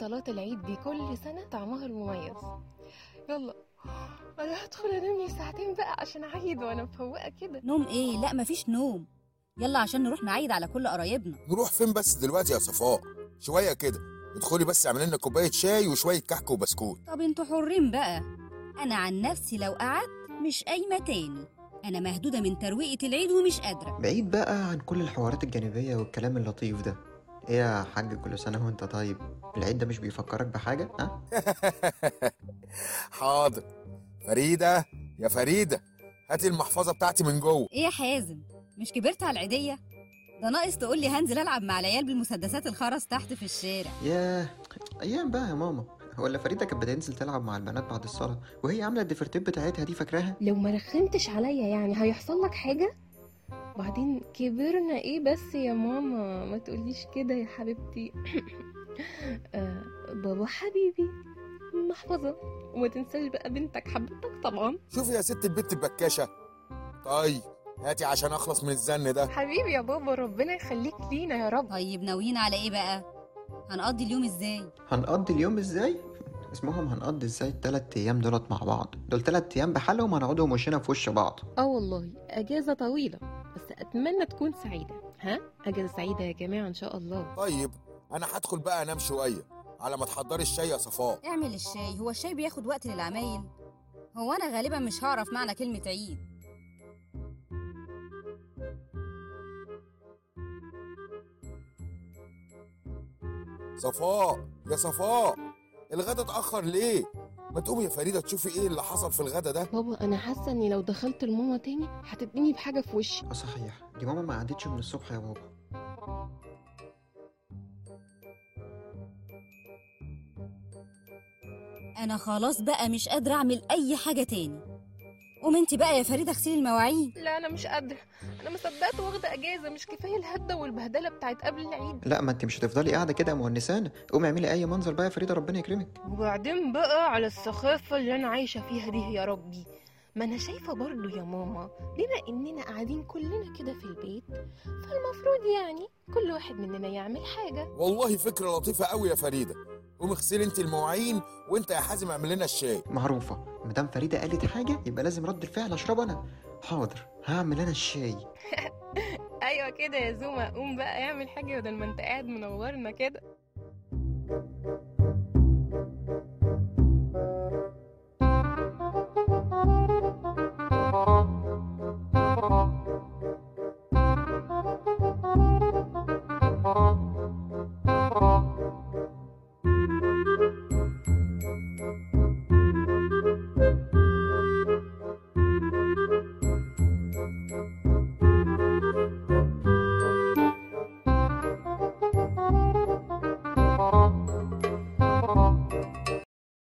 صلاة العيد دي كل سنة طعمها المميز. يلا أنا هدخل أنام لي ساعتين بقى عشان أعيد وأنا مفوقة كده. نوم إيه؟ لا مفيش نوم. يلا عشان نروح نعيد على كل قرايبنا. نروح فين بس دلوقتي يا صفاء؟ شوية كده. ادخلي بس اعملي لنا كوباية شاي وشوية كحك وبسكوت. طب أنتوا حرين بقى. أنا عن نفسي لو قعدت مش قايمة تاني. أنا مهدودة من ترويقة العيد ومش قادرة. بعيد بقى عن كل الحوارات الجانبية والكلام اللطيف ده. إيه يا حاج كل سنة وانت طيب؟ العيد ده مش بيفكرك بحاجة؟ ها؟ حاضر. فريدة يا فريدة هاتي المحفظة بتاعتي من جوه. إيه يا حازم؟ مش كبرت على العيدية؟ ده ناقص تقول لي هنزل ألعب مع العيال بالمسدسات الخرز تحت في الشارع. ياه أيام بقى يا ماما. ولا فريدة كانت بتنزل تلعب مع البنات بعد الصلاة وهي عاملة الديفرتيب بتاعتها دي فاكراها؟ لو ما رخمتش عليا يعني هيحصل لك حاجة؟ بعدين كبرنا إيه بس يا ماما ما تقوليش كده يا حبيبتي. آه بابا حبيبي محفظة. وما تنساش بقى بنتك حبيبتك طبعا. شوفي يا ست البت البكاشة. طيب هاتي عشان أخلص من الزن ده. حبيبي يا بابا ربنا يخليك لينا يا رب. طيب ناويين على إيه بقى؟ هنقضي اليوم إزاي؟ هنقضي اليوم إزاي؟ اسمهم هنقضي إزاي التلات أيام دولت مع بعض؟ دول تلات أيام بحالهم هنقعدهم وشنا في وش بعض. آه والله أجازة طويلة. بس أتمنى تكون سعيدة ها؟ اجازة سعيدة يا جماعة إن شاء الله. طيب أنا هدخل بقى أنام شوية. على ما تحضري الشاي يا صفاء. اعمل الشاي هو الشاي بياخد وقت للعمايل؟ هو أنا غالبا مش هعرف معنى كلمة عيد. صفاء يا صفاء الغدا اتأخر ليه؟ ما تقومي يا فريدة تشوفي إيه اللي حصل في الغدا ده؟ بابا أنا حاسة إني لو دخلت لماما تاني هتديني بحاجة في وشي. آه صحيح. دي ماما ما قعدتش من الصبح يا بابا. أنا خلاص بقى مش قادرة أعمل أي حاجة تاني. قوم انت بقى يا فريدة اغسلي المواعين. لا أنا مش قادرة. أنا ما صدقت واخدة أجازة مش كفاية الهدة والبهدلة بتاعت قبل العيد. لا ما انت مش هتفضلي قاعدة كده يا مونسانة قومي اعملي أي منظر بقى يا فريدة ربنا يكرمك. وبعدين بقى على السخافة اللي أنا عايشة فيها دي يا ربي. ما أنا شايفة برضو يا ماما بما إننا قاعدين كلنا كده في البيت فالمفروض يعني كل واحد مننا يعمل حاجة. والله فكرة لطيفة قوي يا فريدة. قومي اغسلي انت المواعين وانت يا حازم اعمل لنا الشاي. معروفة. مدام فريدة قالت حاجة يبقى لازم رد الفعل اشرب أنا. حاضر هعمل أنا الشاي. أيوة كده يا زوما. قوم بقى اعمل حاجة بدل ما أنت قاعد منورنا كده.